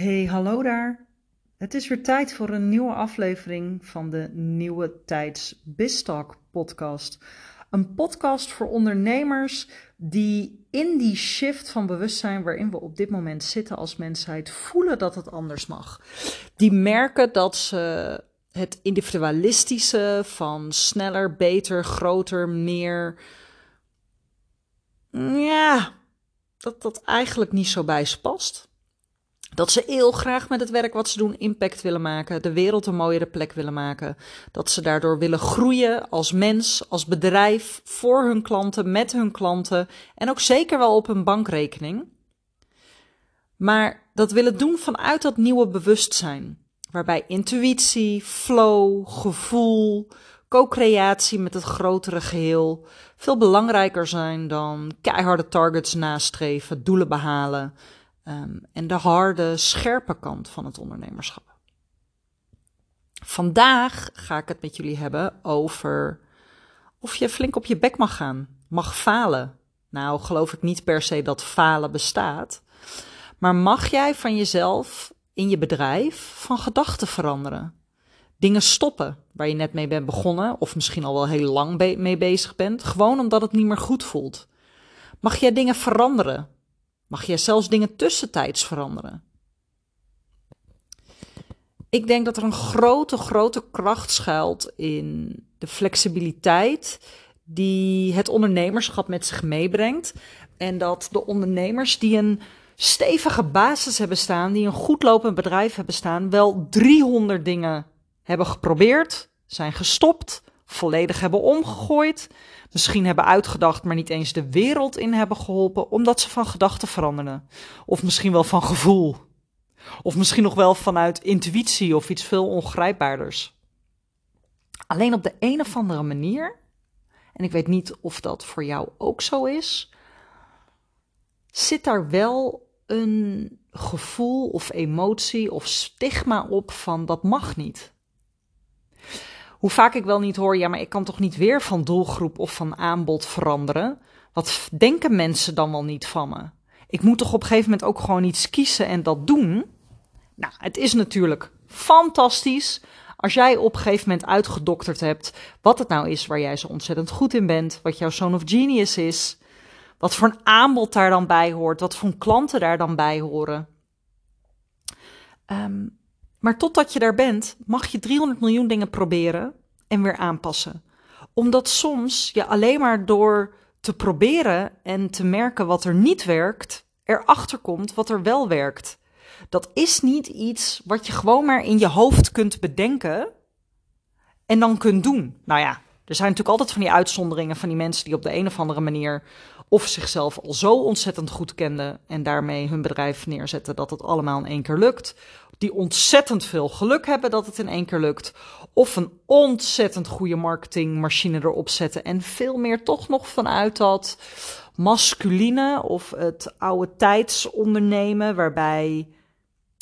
Hey, hallo daar. Het is weer tijd voor een nieuwe aflevering van de Nieuwe Tijds Biztalk podcast. Een podcast voor ondernemers die in die shift van bewustzijn waarin we op dit moment zitten als mensheid voelen dat het anders mag. Die merken dat ze het individualistische van sneller, beter, groter, meer. Ja, dat dat eigenlijk niet zo bij ze past. Dat ze heel graag met het werk wat ze doen impact willen maken, de wereld een mooiere plek willen maken. Dat ze daardoor willen groeien als mens, als bedrijf, voor hun klanten, met hun klanten en ook zeker wel op hun bankrekening. Maar dat willen doen vanuit dat nieuwe bewustzijn, waarbij intuïtie, flow, gevoel, co-creatie met het grotere geheel veel belangrijker zijn dan keiharde targets nastreven, doelen behalen Ehm, en de harde, scherpe kant van het ondernemerschap. Vandaag ga ik het met jullie hebben over of je flink op je bek mag gaan, mag falen. Nou, geloof ik niet per se dat falen bestaat, maar mag jij van jezelf in je bedrijf van gedachten veranderen? Dingen stoppen waar je net mee bent begonnen, of misschien al wel heel lang mee bezig bent, gewoon omdat het niet meer goed voelt. Mag jij dingen veranderen Mag je zelfs dingen tussentijds veranderen? Ik denk dat er een grote, grote kracht schuilt in de flexibiliteit die het ondernemerschap met zich meebrengt. En dat de ondernemers die een stevige basis hebben staan, die een goed lopend bedrijf hebben staan, wel 300 dingen hebben geprobeerd, zijn gestopt, volledig hebben omgegooid, misschien hebben uitgedacht, maar niet eens de wereld in hebben geholpen, omdat ze van gedachten veranderden. Of misschien wel van gevoel. Of misschien nog wel vanuit intuïtie of iets veel ongrijpbaarders. Alleen op de een of andere manier, en ik weet niet of dat voor jou ook zo is, zit daar wel een gevoel of emotie of stigma op van dat mag niet. Hoe vaak ik wel niet hoor, ja, maar ik kan toch niet weer van doelgroep of van aanbod veranderen? Wat denken mensen dan wel niet van me? Ik moet toch op een gegeven moment ook gewoon iets kiezen en dat doen? Nou, het is natuurlijk fantastisch als jij op een gegeven moment uitgedokterd hebt wat het nou is waar jij zo ontzettend goed in bent, wat jouw zoon of genius is, wat voor een aanbod daar dan bij hoort, wat voor klanten daar dan bij horen. Um, maar totdat je daar bent, mag je 300 miljoen dingen proberen en weer aanpassen. Omdat soms je alleen maar door te proberen en te merken wat er niet werkt, erachter komt wat er wel werkt. Dat is niet iets wat je gewoon maar in je hoofd kunt bedenken en dan kunt doen. Nou ja, er zijn natuurlijk altijd van die uitzonderingen van die mensen die op de een of andere manier of zichzelf al zo ontzettend goed kenden en daarmee hun bedrijf neerzetten dat het allemaal in één keer lukt. Die ontzettend veel geluk hebben dat het in één keer lukt. Of een ontzettend goede marketingmachine erop zetten en veel meer toch nog vanuit dat masculine of het oude tijdsondernemen waarbij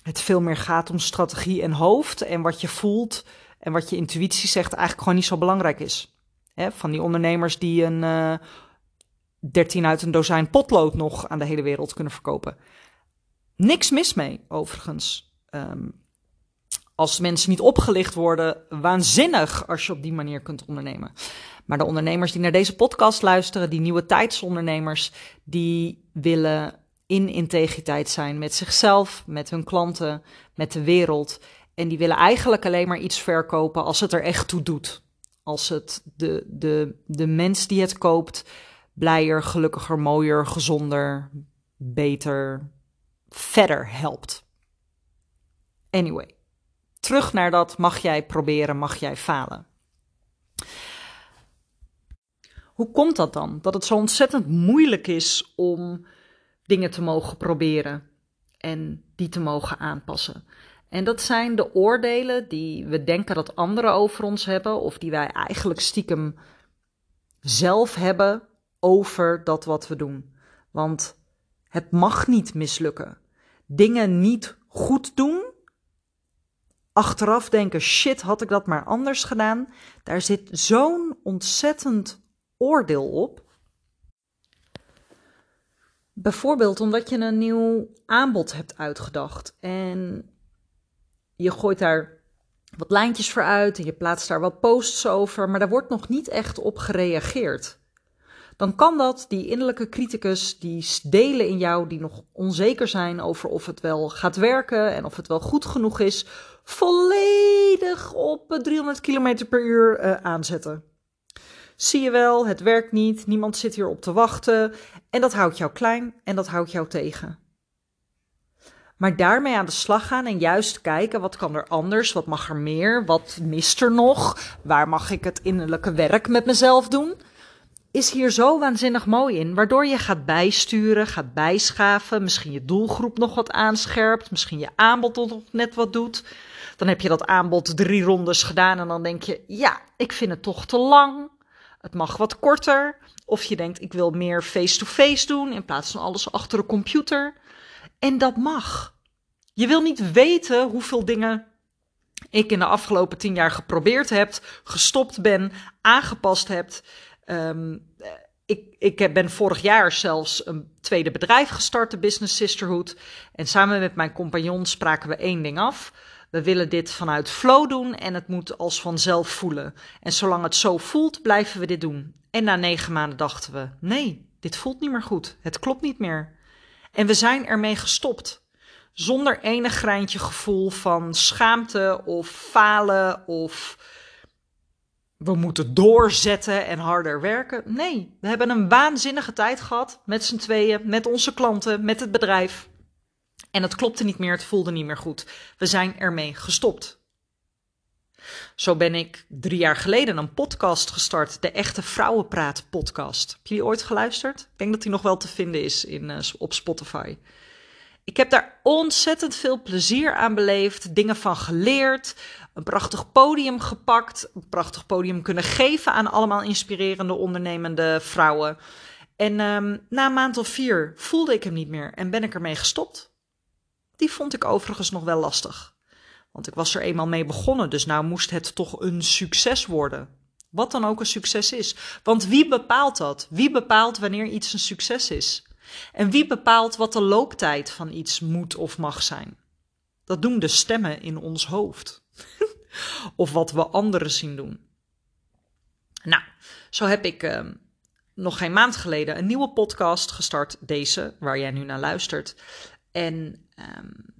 het veel meer gaat om strategie en hoofd en wat je voelt en wat je intuïtie zegt eigenlijk gewoon niet zo belangrijk is. van die ondernemers die een eh, 13 uit een dozijn potlood nog aan de hele wereld kunnen verkopen. Niks mis mee, overigens. Um, als mensen niet opgelicht worden, waanzinnig als je op die manier kunt ondernemen. Maar de ondernemers die naar deze podcast luisteren, die nieuwe tijdsondernemers, die willen in integriteit zijn met zichzelf, met hun klanten, met de wereld. En die willen eigenlijk alleen maar iets verkopen als het er echt toe doet. Als het de, de, de mens die het koopt blijer, gelukkiger, mooier, gezonder, beter, verder helpt. Anyway, terug naar dat mag jij proberen, mag jij falen. Hoe komt dat dan? Dat het zo ontzettend moeilijk is om dingen te mogen proberen en die te mogen aanpassen. En dat zijn de oordelen die we denken dat anderen over ons hebben, of die wij eigenlijk stiekem zelf hebben over dat wat we doen. Want het mag niet mislukken. Dingen niet goed doen. Achteraf denken, shit, had ik dat maar anders gedaan. Daar zit zo'n ontzettend oordeel op. Bijvoorbeeld omdat je een nieuw aanbod hebt uitgedacht en je gooit daar wat lijntjes voor uit en je plaatst daar wat posts over, maar daar wordt nog niet echt op gereageerd. Dan kan dat die innerlijke criticus, die delen in jou die nog onzeker zijn over of het wel gaat werken en of het wel goed genoeg is, volledig op 300 km per uur uh, aanzetten. Zie je wel, het werkt niet, niemand zit hier op te wachten en dat houdt jou klein en dat houdt jou tegen. Maar daarmee aan de slag gaan en juist kijken wat kan er anders, wat mag er meer, wat mist er nog, waar mag ik het innerlijke werk met mezelf doen, is hier zo waanzinnig mooi in, waardoor je gaat bijsturen, gaat bijschaven, misschien je doelgroep nog wat aanscherpt, misschien je aanbod nog net wat doet. Dan heb je dat aanbod drie rondes gedaan en dan denk je, ja, ik vind het toch te lang. Het mag wat korter. Of je denkt, ik wil meer face-to-face doen in plaats van alles achter de computer. En dat mag. Je wil niet weten hoeveel dingen ik in de afgelopen tien jaar geprobeerd heb, gestopt ben, aangepast heb. Um, ik, ik ben vorig jaar zelfs een tweede bedrijf gestart, de Business Sisterhood. En samen met mijn compagnon spraken we één ding af. We willen dit vanuit flow doen en het moet als vanzelf voelen. En zolang het zo voelt, blijven we dit doen. En na negen maanden dachten we: nee, dit voelt niet meer goed. Het klopt niet meer. En we zijn ermee gestopt. Zonder enig greintje gevoel van schaamte of falen of we moeten doorzetten en harder werken. Nee, we hebben een waanzinnige tijd gehad met z'n tweeën, met onze klanten, met het bedrijf. En het klopte niet meer, het voelde niet meer goed. We zijn ermee gestopt. Zo ben ik drie jaar geleden een podcast gestart, de Echte Vrouwenpraat podcast. Heb je ooit geluisterd? Ik denk dat die nog wel te vinden is in, uh, op Spotify. Ik heb daar ontzettend veel plezier aan beleefd, dingen van geleerd, een prachtig podium gepakt, een prachtig podium kunnen geven aan allemaal inspirerende ondernemende vrouwen. En um, na een maand of vier voelde ik hem niet meer en ben ik ermee gestopt. Die vond ik overigens nog wel lastig. Want ik was er eenmaal mee begonnen, dus nou moest het toch een succes worden. Wat dan ook een succes is. Want wie bepaalt dat? Wie bepaalt wanneer iets een succes is? En wie bepaalt wat de looptijd van iets moet of mag zijn? Dat doen de stemmen in ons hoofd. of wat we anderen zien doen. Nou, zo heb ik uh, nog geen maand geleden een nieuwe podcast gestart, deze, waar jij nu naar luistert. En um,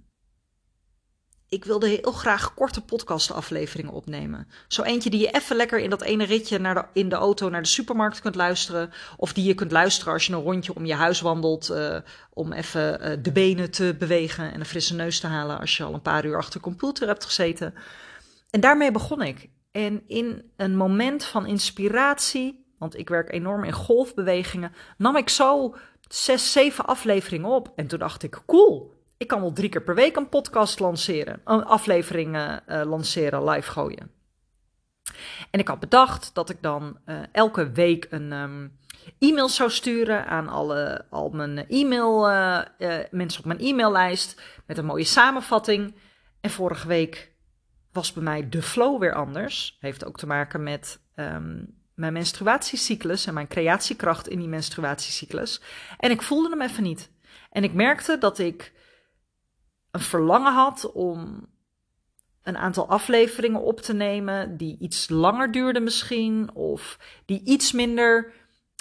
ik wilde heel graag korte podcastafleveringen opnemen. Zo eentje die je even lekker in dat ene ritje naar de, in de auto naar de supermarkt kunt luisteren. Of die je kunt luisteren als je een rondje om je huis wandelt. Uh, om even uh, de benen te bewegen en een frisse neus te halen als je al een paar uur achter de computer hebt gezeten. En daarmee begon ik. En in een moment van inspiratie, want ik werk enorm in golfbewegingen, nam ik zo zes, zeven afleveringen op. En toen dacht ik, cool, ik kan wel drie keer per week een podcast lanceren, een aflevering uh, lanceren, live gooien. En ik had bedacht dat ik dan uh, elke week een um, e-mail zou sturen aan alle, al mijn e-mail, uh, mensen op mijn e-maillijst met een mooie samenvatting. En vorige week was bij mij de flow weer anders. Heeft ook te maken met um, mijn menstruatiecyclus en mijn creatiekracht in die menstruatiecyclus. En ik voelde hem even niet. En ik merkte dat ik een verlangen had om een aantal afleveringen op te nemen die iets langer duurden misschien, of die iets minder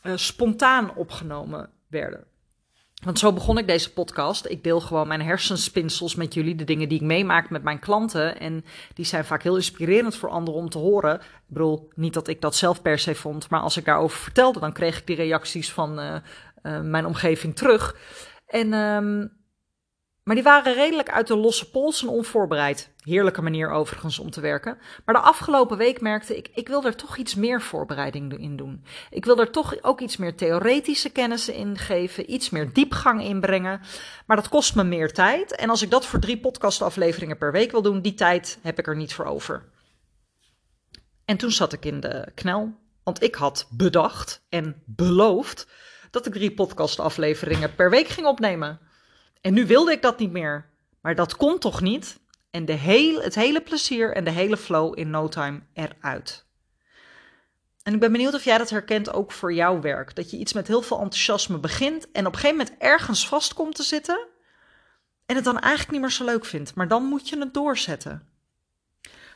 uh, spontaan opgenomen werden. Want zo begon ik deze podcast. Ik deel gewoon mijn hersenspinsels met jullie, de dingen die ik meemaak met mijn klanten. En die zijn vaak heel inspirerend voor anderen om te horen. Ik bedoel, niet dat ik dat zelf per se vond, maar als ik daarover vertelde, dan kreeg ik die reacties van uh, uh, mijn omgeving terug. En um, maar die waren redelijk uit de losse pols en onvoorbereid. Heerlijke manier overigens om te werken. Maar de afgelopen week merkte ik, ik wil er toch iets meer voorbereiding in doen. Ik wil er toch ook iets meer theoretische kennis in geven, iets meer diepgang inbrengen. Maar dat kost me meer tijd. En als ik dat voor drie podcastafleveringen per week wil doen, die tijd heb ik er niet voor over. En toen zat ik in de knel, want ik had bedacht en beloofd dat ik drie podcastafleveringen per week ging opnemen. En nu wilde ik dat niet meer. Maar dat kon toch niet? En de heel, het hele plezier en de hele flow in no time eruit. En ik ben benieuwd of jij dat herkent ook voor jouw werk. Dat je iets met heel veel enthousiasme begint en op een gegeven moment ergens vast komt te zitten en het dan eigenlijk niet meer zo leuk vindt. Maar dan moet je het doorzetten.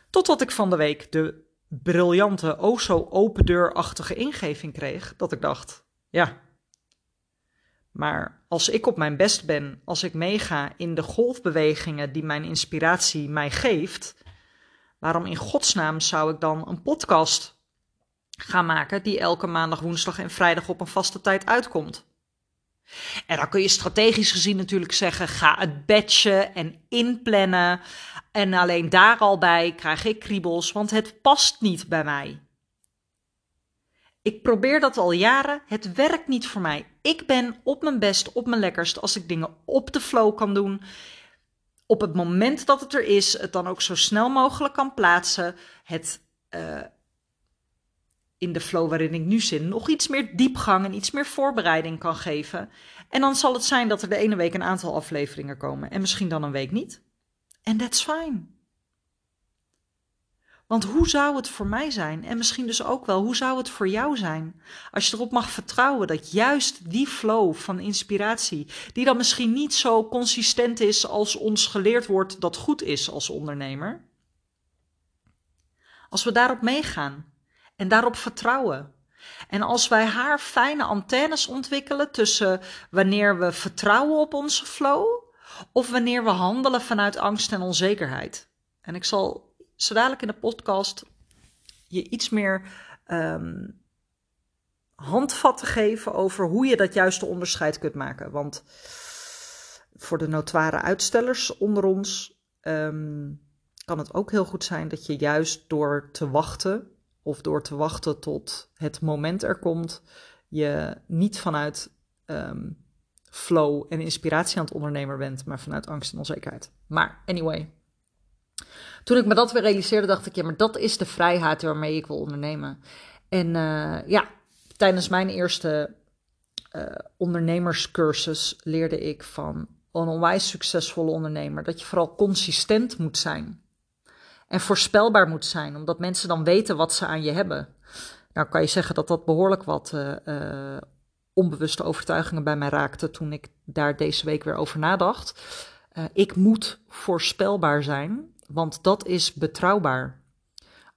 Totdat ik van de week de briljante, o zo open deurachtige ingeving kreeg, dat ik dacht, ja, maar als ik op mijn best ben, als ik meega in de golfbewegingen die mijn inspiratie mij geeft, waarom in godsnaam zou ik dan een podcast gaan maken die elke maandag, woensdag en vrijdag op een vaste tijd uitkomt? En dan kun je strategisch gezien natuurlijk zeggen: ga het batchen en inplannen. En alleen daar al bij krijg ik kriebels, want het past niet bij mij. Ik probeer dat al jaren. Het werkt niet voor mij. Ik ben op mijn best, op mijn lekkerst als ik dingen op de flow kan doen. Op het moment dat het er is, het dan ook zo snel mogelijk kan plaatsen. Het uh, in de flow waarin ik nu zit nog iets meer diepgang en iets meer voorbereiding kan geven. En dan zal het zijn dat er de ene week een aantal afleveringen komen en misschien dan een week niet. En that's fine. Want hoe zou het voor mij zijn? En misschien dus ook wel, hoe zou het voor jou zijn? Als je erop mag vertrouwen dat juist die flow van inspiratie, die dan misschien niet zo consistent is als ons geleerd wordt dat goed is als ondernemer, als we daarop meegaan en daarop vertrouwen. En als wij haar fijne antennes ontwikkelen tussen wanneer we vertrouwen op onze flow of wanneer we handelen vanuit angst en onzekerheid. En ik zal zo dadelijk in de podcast je iets meer um, handvatten geven over hoe je dat juiste onderscheid kunt maken. Want voor de notoire uitstellers onder ons um, kan het ook heel goed zijn dat je juist door te wachten of door te wachten tot het moment er komt, je niet vanuit um, flow en inspiratie aan het ondernemer bent, maar vanuit angst en onzekerheid. Maar anyway, toen ik me dat weer realiseerde, dacht ik, ja, maar dat is de vrijheid waarmee ik wil ondernemen. En uh, ja, tijdens mijn eerste uh, ondernemerscursus leerde ik van een onwijs succesvolle ondernemer dat je vooral consistent moet zijn en voorspelbaar moet zijn, omdat mensen dan weten wat ze aan je hebben. Nou kan je zeggen dat dat behoorlijk wat uh, onbewuste overtuigingen bij mij raakte toen ik daar deze week weer over nadacht. Ik moet voorspelbaar zijn, want dat is betrouwbaar.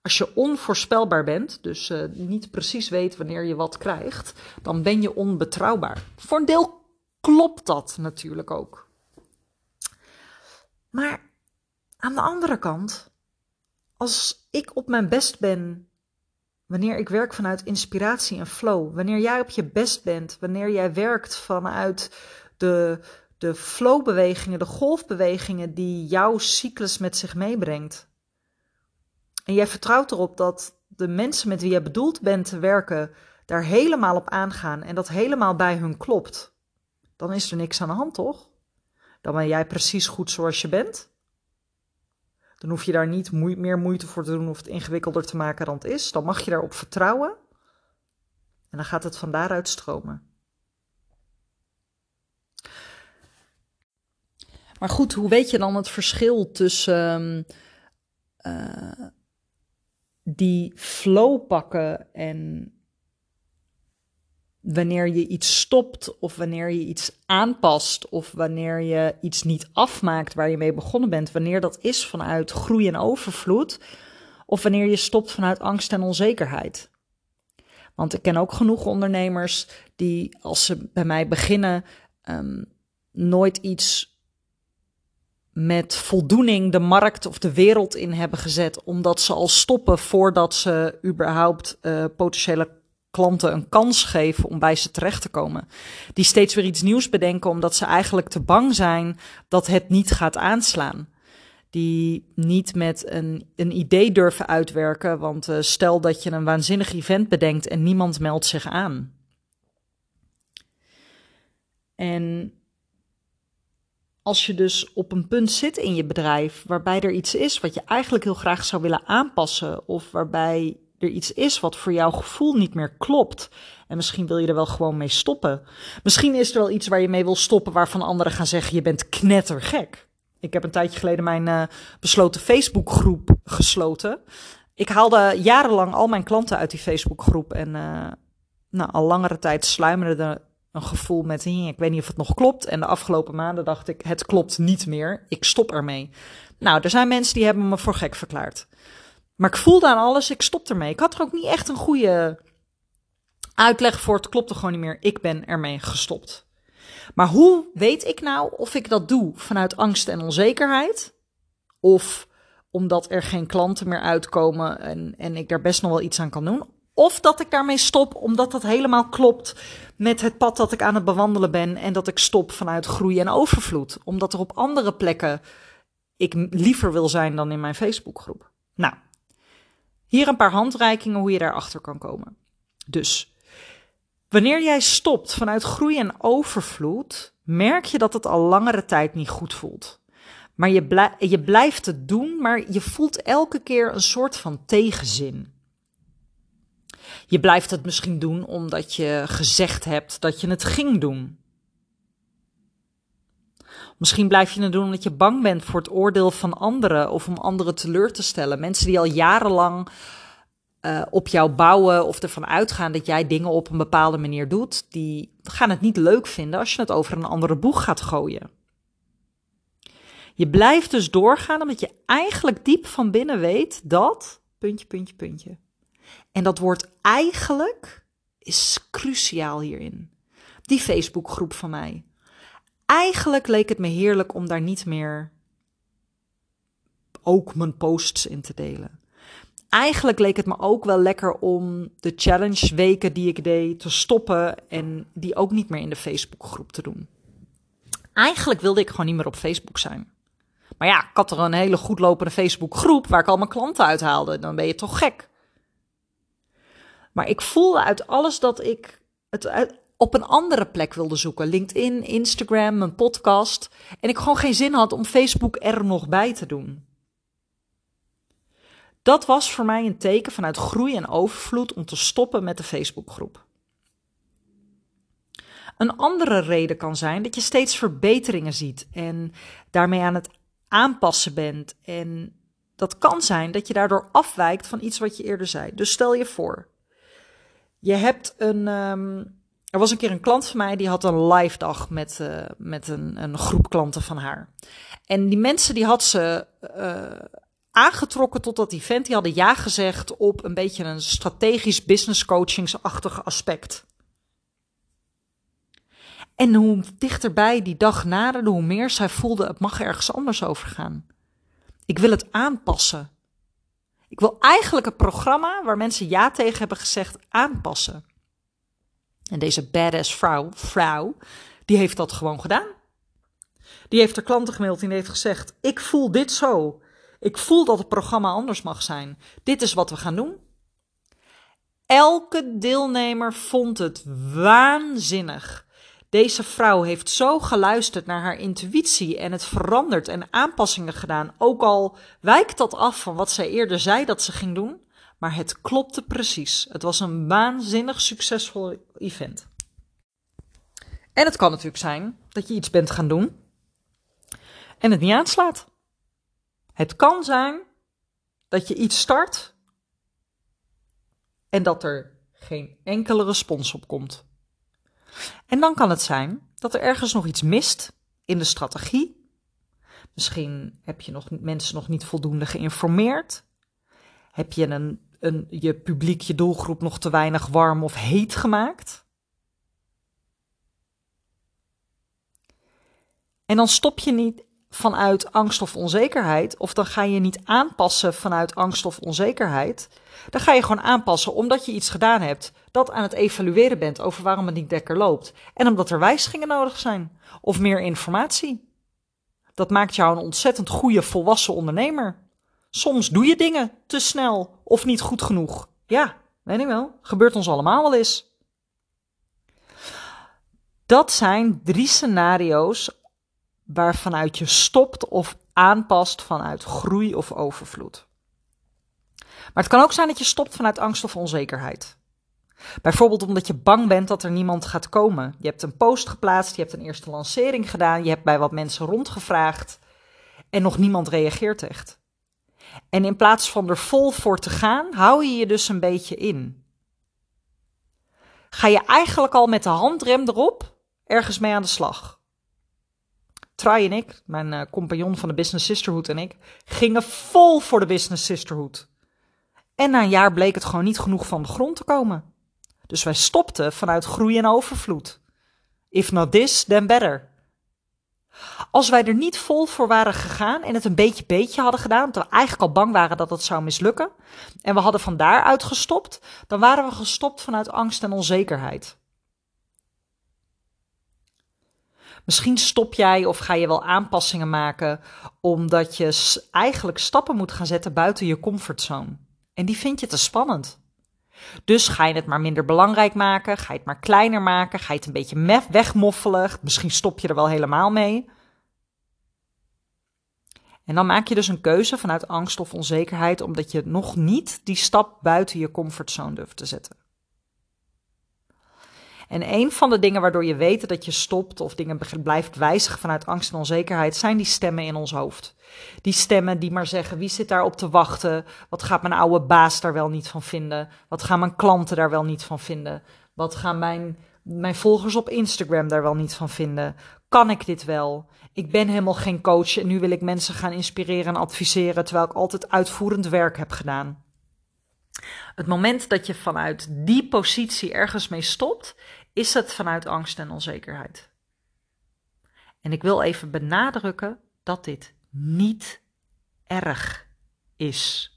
Als je onvoorspelbaar bent, dus niet precies weet wanneer je wat krijgt, dan ben je onbetrouwbaar. Voor een deel klopt dat natuurlijk ook. Maar aan de andere kant, als ik op mijn best ben, wanneer ik werk vanuit inspiratie en flow, wanneer jij op je best bent, wanneer jij werkt vanuit de, de flowbewegingen, de golfbewegingen die jouw cyclus met zich meebrengt. En jij vertrouwt erop dat de mensen met wie je bedoeld bent te werken daar helemaal op aangaan en dat helemaal bij hun klopt, dan is er niks aan de hand, toch? Dan ben jij precies goed zoals je bent. Dan hoef je daar niet meer moeite voor te doen of het ingewikkelder te maken dan het is. Dan mag je daarop vertrouwen. En dan gaat het van daaruit stromen. Maar goed, hoe weet je dan het verschil tussen uh, die flow pakken en wanneer je iets stopt of wanneer je iets aanpast of wanneer je iets niet afmaakt waar je mee begonnen bent, wanneer dat is vanuit groei en overvloed of wanneer je stopt vanuit angst en onzekerheid. Want ik ken ook genoeg ondernemers die als ze bij mij beginnen um, nooit iets met voldoening de markt of de wereld in hebben gezet, omdat ze al stoppen voordat ze überhaupt uh, potentiële klanten een kans geven om bij ze terecht te komen. Die steeds weer iets nieuws bedenken omdat ze eigenlijk te bang zijn dat het niet gaat aanslaan. Die niet met een, een idee durven uitwerken, want uh, stel dat je een waanzinnig event bedenkt en niemand meldt zich aan. En als je dus op een punt zit in je bedrijf waarbij er iets is wat je eigenlijk heel graag zou willen aanpassen, of waarbij er iets is wat voor jouw gevoel niet meer klopt. En misschien wil je er wel gewoon mee stoppen. Misschien is er wel iets waar je mee wil stoppen waarvan anderen gaan zeggen: je bent knettergek. Ik heb een tijdje geleden mijn uh, besloten Facebookgroep gesloten. ik haalde jarenlang al mijn klanten uit die Facebookgroep. En uh, nou, al langere tijd sluimerde er een gevoel met, ik weet niet of het nog klopt. En de afgelopen maanden dacht ik, het klopt niet meer. Ik stop ermee. Nou, er zijn mensen die hebben me voor gek verklaard. Maar ik voelde aan alles, ik stop ermee. Ik had er ook niet echt een goede uitleg voor. Het klopte gewoon niet meer. Ik ben ermee gestopt. Maar hoe weet ik nou of ik dat doe vanuit angst en onzekerheid? Of omdat er geen klanten meer uitkomen en, en ik daar best nog wel iets aan kan doen? Of dat ik daarmee stop omdat dat helemaal klopt met het pad dat ik aan het bewandelen ben en dat ik stop vanuit groei en overvloed. Omdat er op andere plekken ik liever wil zijn dan in mijn Facebookgroep. Nou, hier een paar handreikingen hoe je daarachter kan komen. Dus, wanneer jij stopt vanuit groei en overvloed, merk je dat het al langere tijd niet goed voelt. Maar je, je blijft het doen, maar je voelt elke keer een soort van tegenzin. Je blijft het misschien doen omdat je gezegd hebt dat je het ging doen. Misschien blijf je het doen omdat je bang bent voor het oordeel van anderen of om anderen teleur te stellen. Mensen die al jarenlang uh, op jou bouwen of ervan uitgaan dat jij dingen op een bepaalde manier doet, die gaan het niet leuk vinden als je het over een andere boeg gaat gooien. Je blijft dus doorgaan omdat je eigenlijk diep van binnen weet dat. Puntje, puntje, puntje. En dat woord eigenlijk is cruciaal hierin. Die Facebookgroep van mij. Eigenlijk leek het me heerlijk om daar niet meer ook mijn posts in te delen. Eigenlijk leek het me ook wel lekker om de challenge weken die ik deed te stoppen en die ook niet meer in de Facebookgroep te doen. Eigenlijk wilde ik gewoon niet meer op Facebook zijn. Maar ja, ik had er een hele goed lopende Facebookgroep waar ik al mijn klanten uithaalde. Dan ben je toch gek. Maar ik voelde uit alles dat ik het op een andere plek wilde zoeken. LinkedIn, Instagram, mijn podcast. En ik gewoon geen zin had om Facebook er nog bij te doen. Dat was voor mij een teken vanuit groei en overvloed om te stoppen met de Facebookgroep. Een andere reden kan zijn dat je steeds verbeteringen ziet en daarmee aan het aanpassen bent. En dat kan zijn dat je daardoor afwijkt van iets wat je eerder zei. Dus stel je voor, je hebt een. Um, er was een keer een klant van mij die had een live dag met, uh, met een, een groep klanten van haar. En die mensen die had ze uh, aangetrokken tot dat event. Die hadden ja gezegd op een beetje een strategisch business coachingsachtig aspect. En hoe dichterbij die dag naderde, hoe meer zij voelde: het mag ergens anders over gaan. Ik wil het aanpassen. Ik wil eigenlijk een programma waar mensen ja tegen hebben gezegd aanpassen. En deze badass vrouw, vrouw, die heeft dat gewoon gedaan. Die heeft de klanten gemaild en heeft gezegd: Ik voel dit zo. Ik voel dat het programma anders mag zijn. Dit is wat we gaan doen. Elke deelnemer vond het waanzinnig. Deze vrouw heeft zo geluisterd naar haar intuïtie en het veranderd en aanpassingen gedaan. Ook al wijkt dat af van wat zij eerder zei dat ze ging doen. Maar het klopte precies. Het was een waanzinnig succesvol event. En het kan natuurlijk zijn dat je iets bent gaan doen en het niet aanslaat. Het kan zijn dat je iets start en dat er geen enkele respons op komt. En dan kan het zijn dat er ergens nog iets mist in de strategie. Misschien heb je nog, mensen nog niet voldoende geïnformeerd. Heb je een, een, je publiek, je doelgroep nog te weinig warm of heet gemaakt? En dan stop je niet vanuit angst of onzekerheid, of dan ga je niet aanpassen vanuit angst of onzekerheid. Dan ga je gewoon aanpassen omdat je iets gedaan hebt dat aan het evalueren bent over waarom het niet lekker loopt. En omdat er wijzigingen nodig zijn of meer informatie. Dat maakt jou een ontzettend goede volwassen ondernemer. Soms doe je dingen te snel of niet goed genoeg. Ja, weet ik wel. Gebeurt ons allemaal wel eens. Dat zijn drie scenario's waarvanuit je stopt of aanpast vanuit groei of overvloed. Maar het kan ook zijn dat je stopt vanuit angst of onzekerheid. Bijvoorbeeld omdat je bang bent dat er niemand gaat komen. Je hebt een post geplaatst, je hebt een eerste lancering gedaan, je hebt bij wat mensen rondgevraagd en nog niemand reageert echt. En in plaats van er vol voor te gaan, hou je je dus een beetje in. Ga je eigenlijk al met de handrem erop ergens mee aan de slag. Try en ik, mijn uh, compagnon van de Business Sisterhood en ik, gingen vol voor de Business Sisterhood. En na een jaar bleek het gewoon niet genoeg van de grond te komen. Dus wij stopten vanuit groei en overvloed. If not this, then better. Als wij er niet vol voor waren gegaan en het een beetje beetje hadden gedaan, omdat we eigenlijk al bang waren dat het zou mislukken, en we hadden van daaruit gestopt, dan waren we gestopt vanuit angst en onzekerheid. Misschien stop jij of ga je wel aanpassingen maken omdat je eigenlijk stappen moet gaan zetten buiten je comfortzone. En die vind je te spannend. Dus ga je het maar minder belangrijk maken, ga je het maar kleiner maken, ga je het een beetje wegmoffelen, misschien stop je er wel helemaal mee. En dan maak je dus een keuze vanuit angst of onzekerheid, omdat je nog niet die stap buiten je comfortzone durft te zetten. En een van de dingen waardoor je weet dat je stopt of dingen blijft wijzigen vanuit angst en onzekerheid, zijn die stemmen in ons hoofd. Die stemmen die maar zeggen: wie zit daar op te wachten? Wat gaat mijn oude baas daar wel niet van vinden? Wat gaan mijn klanten daar wel niet van vinden? Wat gaan mijn, mijn volgers op Instagram daar wel niet van vinden? Kan ik dit wel? Ik ben helemaal geen coach en nu wil ik mensen gaan inspireren en adviseren, terwijl ik altijd uitvoerend werk heb gedaan. Het moment dat je vanuit die positie ergens mee stopt, is het vanuit angst en onzekerheid. En ik wil even benadrukken dat dit niet erg is.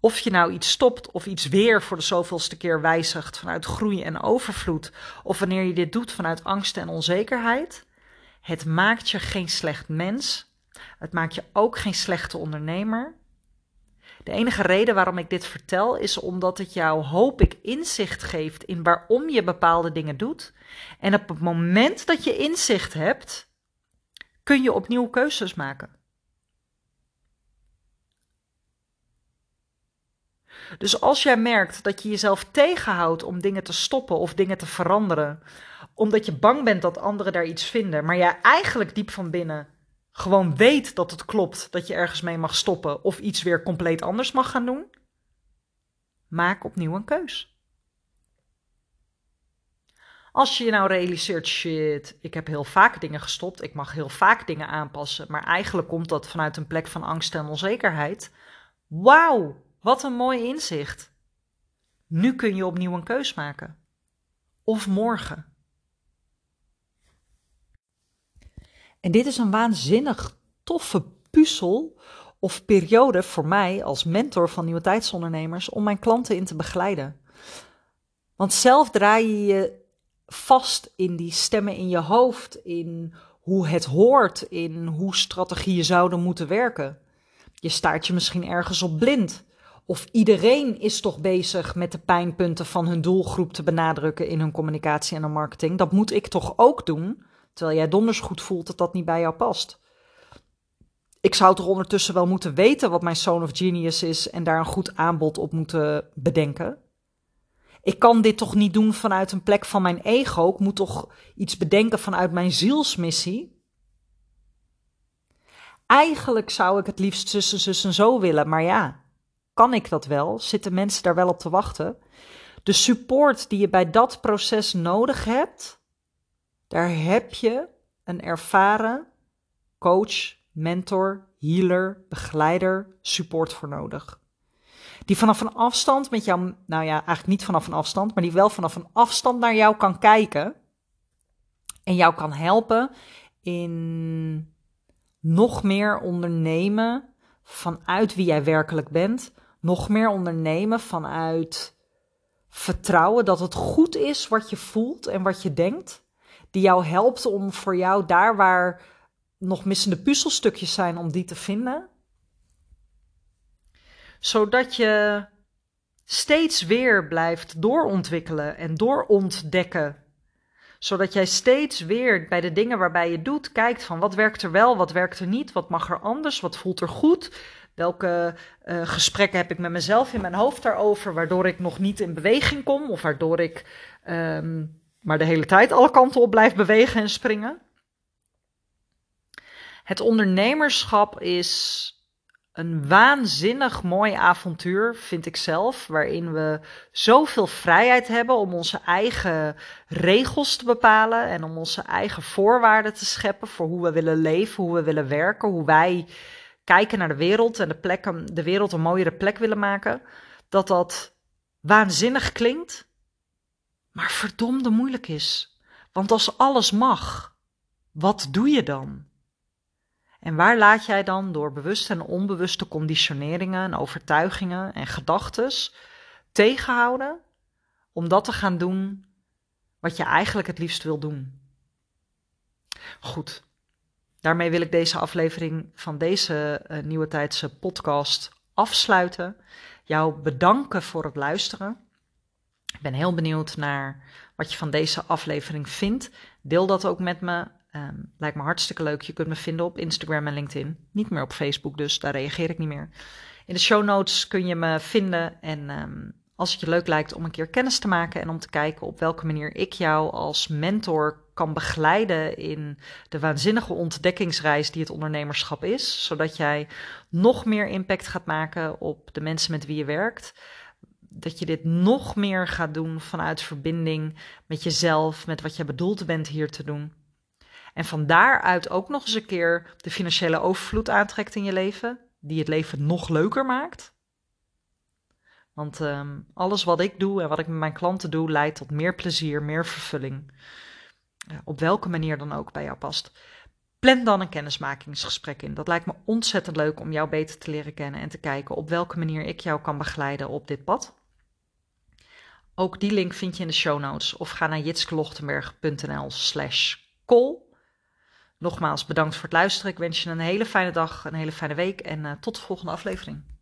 Of je nou iets stopt of iets weer voor de zoveelste keer wijzigt vanuit groei en overvloed, of wanneer je dit doet vanuit angst en onzekerheid, het maakt je geen slecht mens. Het maakt je ook geen slechte ondernemer. De enige reden waarom ik dit vertel is omdat het jou, hoop ik, inzicht geeft in waarom je bepaalde dingen doet. En op het moment dat je inzicht hebt, kun je opnieuw keuzes maken. Dus als jij merkt dat je jezelf tegenhoudt om dingen te stoppen of dingen te veranderen, omdat je bang bent dat anderen daar iets vinden, maar jij eigenlijk diep van binnen gewoon weet dat het klopt dat je ergens mee mag stoppen of iets weer compleet anders mag gaan doen, maak opnieuw een keus. Als je je nou realiseert, shit, ik heb heel vaak dingen gestopt, ik mag heel vaak dingen aanpassen, maar eigenlijk komt dat vanuit een plek van angst en onzekerheid. Wauw, wat een mooi inzicht. Nu kun je opnieuw een keus maken. Of morgen. En dit is een waanzinnig toffe puzzel of periode voor mij als mentor van nieuwe tijdsondernemers om mijn klanten in te begeleiden. Want zelf draai je je vast in die stemmen in je hoofd, in hoe het hoort, in hoe strategieën zouden moeten werken. Je staart je misschien ergens op blind. Of iedereen is toch bezig met de pijnpunten van hun doelgroep te benadrukken in hun communicatie en hun marketing. Dat moet ik toch ook doen? Terwijl jij donders goed voelt dat dat niet bij jou past. Ik zou toch ondertussen wel moeten weten wat mijn Zone of Genius is en daar een goed aanbod op moeten bedenken. Ik kan dit toch niet doen vanuit een plek van mijn ego. Ik moet toch iets bedenken vanuit mijn zielsmissie. Eigenlijk zou ik het liefst zussen, zussen zo willen, maar ja, kan ik dat wel? Zitten mensen daar wel op te wachten? De support die je bij dat proces nodig hebt, daar heb je een ervaren coach, mentor, healer, begeleider, support voor nodig. Die vanaf een afstand met jou, nou ja, eigenlijk niet vanaf een afstand, maar die wel vanaf een afstand naar jou kan kijken en jou kan helpen in nog meer ondernemen vanuit wie jij werkelijk bent, nog meer ondernemen vanuit vertrouwen dat het goed is wat je voelt en wat je denkt die jou helpt om voor jou daar waar nog missende puzzelstukjes zijn, om die te vinden. Zodat je steeds weer blijft doorontwikkelen en doorontdekken. Zodat jij steeds weer bij de dingen waarbij je doet, kijkt van wat werkt er wel, wat werkt er niet, wat mag er anders, wat voelt er goed. Welke uh, gesprekken heb ik met mezelf in mijn hoofd daarover, waardoor ik nog niet in beweging kom of waardoor ik um, maar de hele tijd alle kanten op blijft bewegen en springen. Het ondernemerschap is een waanzinnig mooi avontuur, vind ik zelf, waarin we zoveel vrijheid hebben om onze eigen regels te bepalen en om onze eigen voorwaarden te scheppen voor hoe we willen leven, hoe we willen werken, hoe wij kijken naar de wereld en de, plekken, de wereld een mooiere plek willen maken. Dat dat waanzinnig klinkt, maar verdomde moeilijk is. Want als alles mag, wat doe je dan? En waar laat jij dan door bewuste en onbewuste conditioneringen en overtuigingen en gedachten tegenhouden om dat te gaan doen wat je eigenlijk het liefst wil doen? Goed, daarmee wil ik deze aflevering van deze uh, nieuwe tijdse podcast afsluiten. Jou bedanken voor het luisteren. Ik ben heel benieuwd naar wat je van deze aflevering vindt. Deel dat ook met me. Um, lijkt me hartstikke leuk. Je kunt me vinden op Instagram en LinkedIn. Niet meer op Facebook, dus daar reageer ik niet meer. In de show notes kun je me vinden. En um, als het je leuk lijkt om een keer kennis te maken en om te kijken op welke manier ik jou als mentor kan begeleiden in de waanzinnige ontdekkingsreis die het ondernemerschap is, zodat jij nog meer impact gaat maken op de mensen met wie je werkt. Dat je dit nog meer gaat doen vanuit verbinding met jezelf, met wat je bedoeld bent hier te doen. En van daaruit ook nog eens een keer de financiële overvloed aantrekt in je leven, die het leven nog leuker maakt. Want um, alles wat ik doe en wat ik met mijn klanten doe, leidt tot meer plezier, meer vervulling. op welke manier dan ook bij jou past. Plan dan een kennismakingsgesprek in. Dat lijkt me ontzettend leuk om jou beter te leren kennen en te kijken op welke manier ik jou kan begeleiden op dit pad. Ook die link vind je in de show notes of ga naar jitskelochtenberg.nl slash call. Nogmaals bedankt voor het luisteren. Ik wens je een hele fijne dag, een hele fijne week en uh, tot de volgende aflevering.